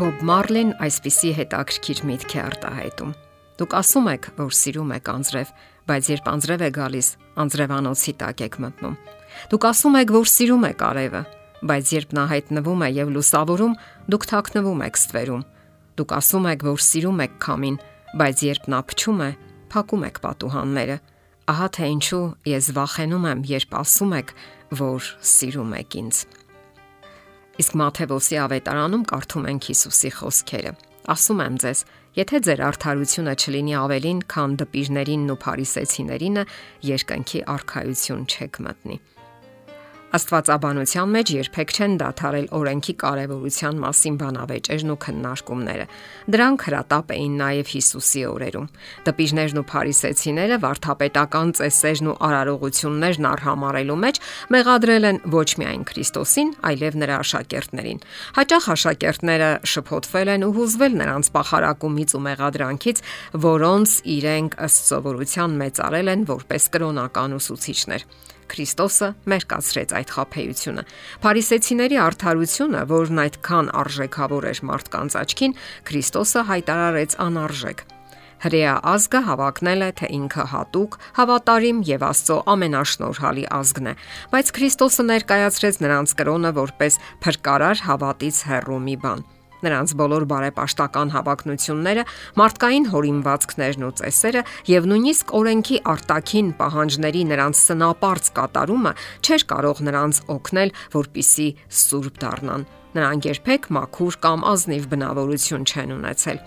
Բոբ Մարլին այսպիսի հետաքրքիր միտք է արտահայտում։ Դուք ասում եք, որ սիրում եք անձրև, բայց երբ անձրև է գալիս, անձրևանոցի տակ եք մտնում։ Դուք ասում եք, որ սիրում եք արևը, բայց երբ նա հայտնվում է եւ լուսավորում, դուք թաքնվում եք ստվերում։ Դուք ասում եք, որ սիրում եք քամին, բայց երբ նա փչում է, փակում եք պատուհանները։ Ահա թե ինչու ես վախենում եմ, երբ ասում եք, որ սիրում եք ինձ։ Իսկ Մաթեոսի ավետարանում կարդում ենք Հիսուսի խոսքերը։ Ասում եմ ձեզ, եթե ձեր արդարությունը չլինի ավելին, քան դպիրներինն ու փարիսեցիներինը, երկնքի արխայություն չեք մտնի։ Աստվածաբանության մեջ երբեք չեն դադարել օրենքի կարևորության մասին բանավեճերն ու քննարկումները։ Դրանք հրատապ էին նաև Հիսուսի օրերում։ Դպիժներն ու փարիսեցիները վարթապետական ծեսերն ու արարողություններն արհամարելու մեջ մեղադրել են ոչ միայն Քրիստոսին, այլև նրա աշակերտներին։ Հաճախ աշակերտները շփոթվել են ու հուզվել նրանց պախարակումից ու մեղադրանքից, որոնց իրենք ըստ սովորության մեծարել են որպես կրոնական ուսուցիչներ։ Քրիստոսը մերկացրեց այդ խափեությունը։ Փարիսեցիների արդարությունը, որն այդքան արժեքավոր էր մարդկանց աչքին, Քրիստոսը հայտարարեց անարժեք։ Հրեա ազգը հավակնել է, թե ինքը հատուկ, հավատարիմ եւ Աստծո ամենաշնորհալի ազգն է, բայց Քրիստոսը ներկայացրեց նրանց կրոնը որպես փրկարար հավատից հեռու մի բան։ Նրանց բոլոր բարեպաշտական հավակնությունները, մարդկային հորինվածքներն ու ծեսերը եւ նույնիսկ օրենքի արտաքին պահանջների նրանց սնապարծ կատարումը չէր կարող նրանց օգնել, որpիսի սուրբ դառնան։ Նրանք երբեք մաքուր կամ ազնիվ բնավորություն չեն ունեցել։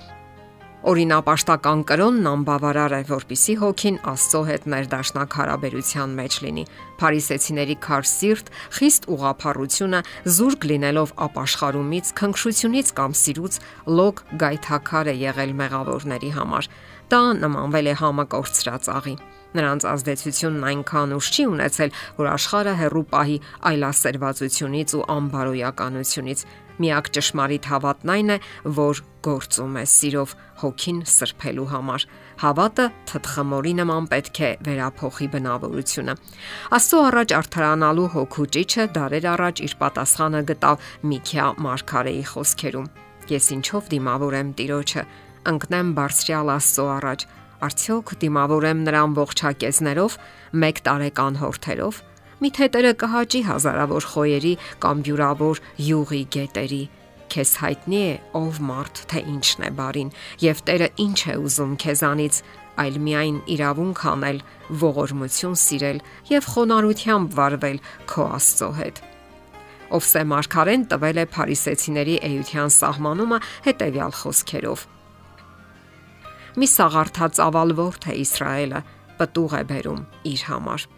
Օրինապաշտական կրոնն անբավարար է, որpիսի հոգին Աստծո հետ ներդաշնակ հարաբերության մեջ լինի։ Փարիսեցիների քար սիրտ, խիստ ուղափառությունը զուրկ լինելով ապաշխարումից, քնքշությունից կամ սիրուց լոգ գայթակար է եղել մեղավորների համար։ Դա նմանվել է համը կորցրած աղի։ Նրանց ազդեցությունն այնքան ուժ չի ունեցել, որ աշխարհը հերրու պահի այլասերվածությունից ու անբարոյականությունից Միակ ճշմարիտ հավատն այն է, որ գործում է սիրով հոգին սրբելու համար։ Հավատը թթխմորի նման պետք է վերափոխի բնավորությունը։ Աստծո առաջ արթարանալու հոգու ճիճը դարեր առաջ իր պատասխանը գտավ Միքիա Մարգարեի խոսքերում։ Ես ինչով դիմավորեմ Տիրոջը, ընկնեմ բարձրյալ Աստծո առաջ, արդյոք դիմավորեմ նրան ողջակեզներով, մեկ տարեկան հորթերով Միթե Տերը կհաճի հազարավոր խոյերի կամ յուրավոր յուղի գետերի։ Քեզ հայտնի է ով մարդ թե ինչն է բարին, եւ Տերը ինչ է ուզում քեզանից, այլ միայն իրավունք անել, ողորմություն սիրել եւ խոնարհությամբ վարվել քո Աստծո հետ։ Ովսե Մարգարեն տվել է Փարիսեցիների էյության սահմանումը հետեւյալ խոսքերով. Մի սաղարթած ավալվոր թե Իսրայելը պտուղ է բերում իր համար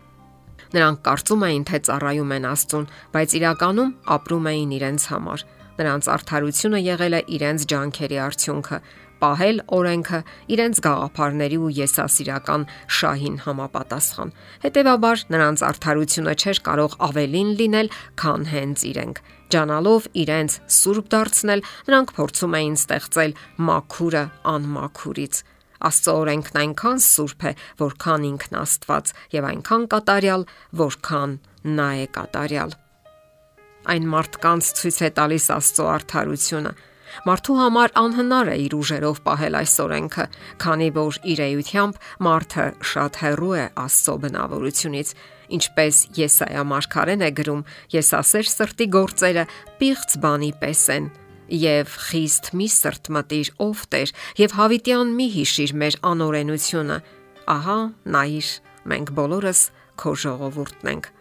Նրանք կարծում էին, թե ծառայում են Աստծուն, բայց իրականում ապրում էին իրենց համար։ Նրանց արդարությունը եղել է իրենց ջանքերի արդյունքը, պահել օրենքը իրենց գաղափարների ու եսասիրական շահին համապատասխան։ Հետևաբար նրանց արդարությունը չէր կարող ավելին լինել, քան հենց իրենք։ Ջանալով իրենց սուրբ դարձնել, նրանք փորձում էին ստեղծել մաքուրը անմաքուրից Աստծո օրենքն այնքան սուրբ է, որքան ինքն Աստված, եւ այնքան կատարյալ, որքան նա է կատարյալ։ Այն մարդկանց ցույց է տալիս Աստծո արդարությունը։ Մարդու համար անհնար է իր ուժերով պահել այս օրենքը, քանի որ իր էությամբ մարդը շատ հեռու է Աստծո բնավորությունից, ինչպես Եսայա մարգարեն է գրում. Եսասեր սրտի գործերը պիղծ բանի պես են, եւ խիստ մի սրտմտիր ով Տեր եւ հավիտյան մի հիշիր մեր անօրենությունը ահա նայիր մենք բոլորս քո ժողովուրդն ենք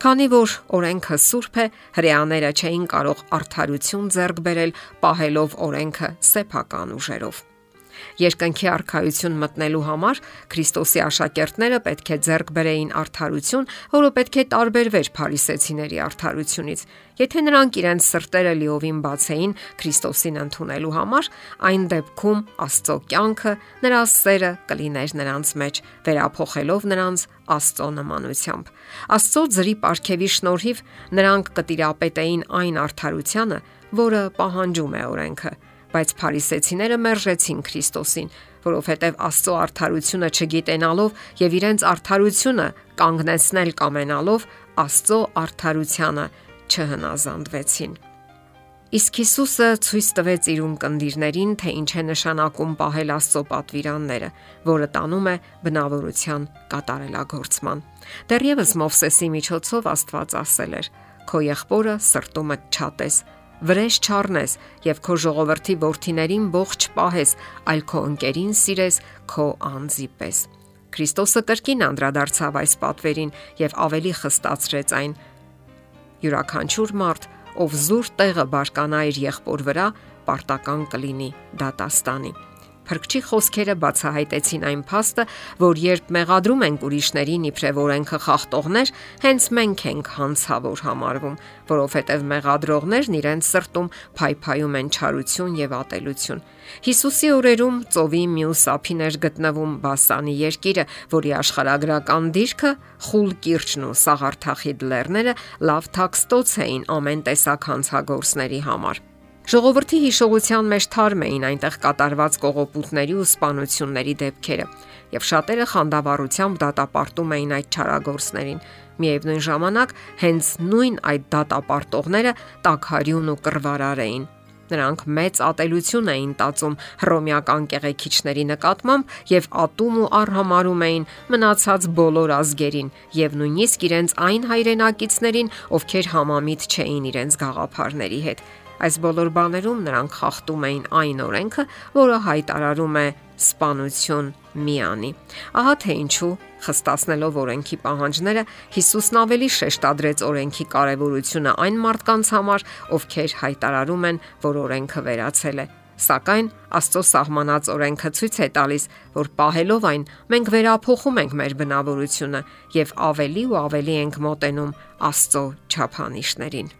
Քանի որ օրենքը սուրբ է, հрեաները չէին կարող արդարություն ձեռք բերել, պահելով օրենքը սեփական ուժերով։ Երկնքի արխայություն մտնելու համար Քրիստոսի աշակերտները պետք է ձեռք բերեին արդարություն, որը պետք է տարբերվեր փարիսեցիների արդարությունից։ Եթե նրանք իրենց սրտերը լիովին բացեին Քրիստոսին ընդունելու համար, այն դեպքում Աստծո կյանքը, նրա սերը կլիներ նրանց մեջ, վերափոխելով նրանց Աստծո նմանությամբ։ Աստծո ձրի ապարքեվի շնորհիվ նրանք կտիրապետեին այն արդարությանը, որը պահանջում է օրենքը բայց փարիսեցիները մերժեցին Քրիստոսին, որովհետև Աստծո արդարությունը չգիտենալով եւ իրենց արդարությունը կանգնեցնել կամենալով Աստծո արդարությանը չհնազանդվեցին։ Իսկ Հիսուսը ցույց տվեց իր ունկնդիրներին, թե ինչ է նշանակում պահել Աստծո պատվիրանները, որը տանում է բնավորության կատարելագործման։ Դեռևս Մովսեսի միջոցով Աստված ասել էր. Քո եղբորը սրտումը չատես, վրեժ չառնես եւ քո ժողովրդի ворթիներին ողջ պահես, այլ քո ընկերին սիրես քո անձի պես։ Քրիստոսը կրկին անդրադարձավ այս պատվերին եւ ավելի խստացրեց այն։ Յուրաքանչյուր մարդ, ով զուր տեղը բարկանա իր եղբոր վրա, պարտական կլինի դատաստանի։ դա Փրկչի խոսքերը բացահայտեցին այն փաստը, որ երբ մեղադրում ենք ուրիշներին իբրև օրենքը խախտողներ, հենց մենք ենք հանցավոր համարվում, որովհետև մեղադրողներն իրենց սրտում փայփայում են չարություն եւ ատելություն։ Հիսուսի օրերում ծովի մյուս ափին էր գտնվում Բասանի երկիրը, որի աշխարհագրական դիրքը խուլ կիրճն ու սաղարթախիդ լեռները լավ թաքստոց էին ամեն տեսակ հանցագործների համար։ Ժողովրդի հիշողության մեջ թարմ էին այնտեղ կատարված կողոպուտների ու սպանությունների դեպքերը, եւ շատերը խանդավառությամբ դատապարտում էին այդ չարագործներին։ Միևնույն ժամանակ հենց նույն այդ դատապարտողները տակարյուն ու կռվարար էին։ Նրանք մեծ ատելություն էին տածում հռոմեական կեղեքիչների նկատմամբ եւ ատում ու արհամարում էին մնացած բոլոր ազգերին եւ նույնիսկ իրենց այն հայրենակիցներին, ովքեր համամիտ չէին իրենց գաղափարների հետ։ Այս բոլոր բաներում նրանք խախտում էին այն օրենքը, որը հայտարարում է սպանություն միանի։ Ահա թե ինչու խստացնելով օրենքի պահանջները Հիսուսն ավելի շեշտադրեց օրենքի կարևորությունը այն մարդկանց համար, ովքեր հայտարարում են, որ օրենքը վերացել է։ Սակայն Աստծո սահմանած օրենքը ցույց է տալիս, որ պահելով այն, մենք վերափոխում ենք մեր բնավորությունը եւ ավելի ու ավելի ենք մոտենում Աստծո չափանիշներին։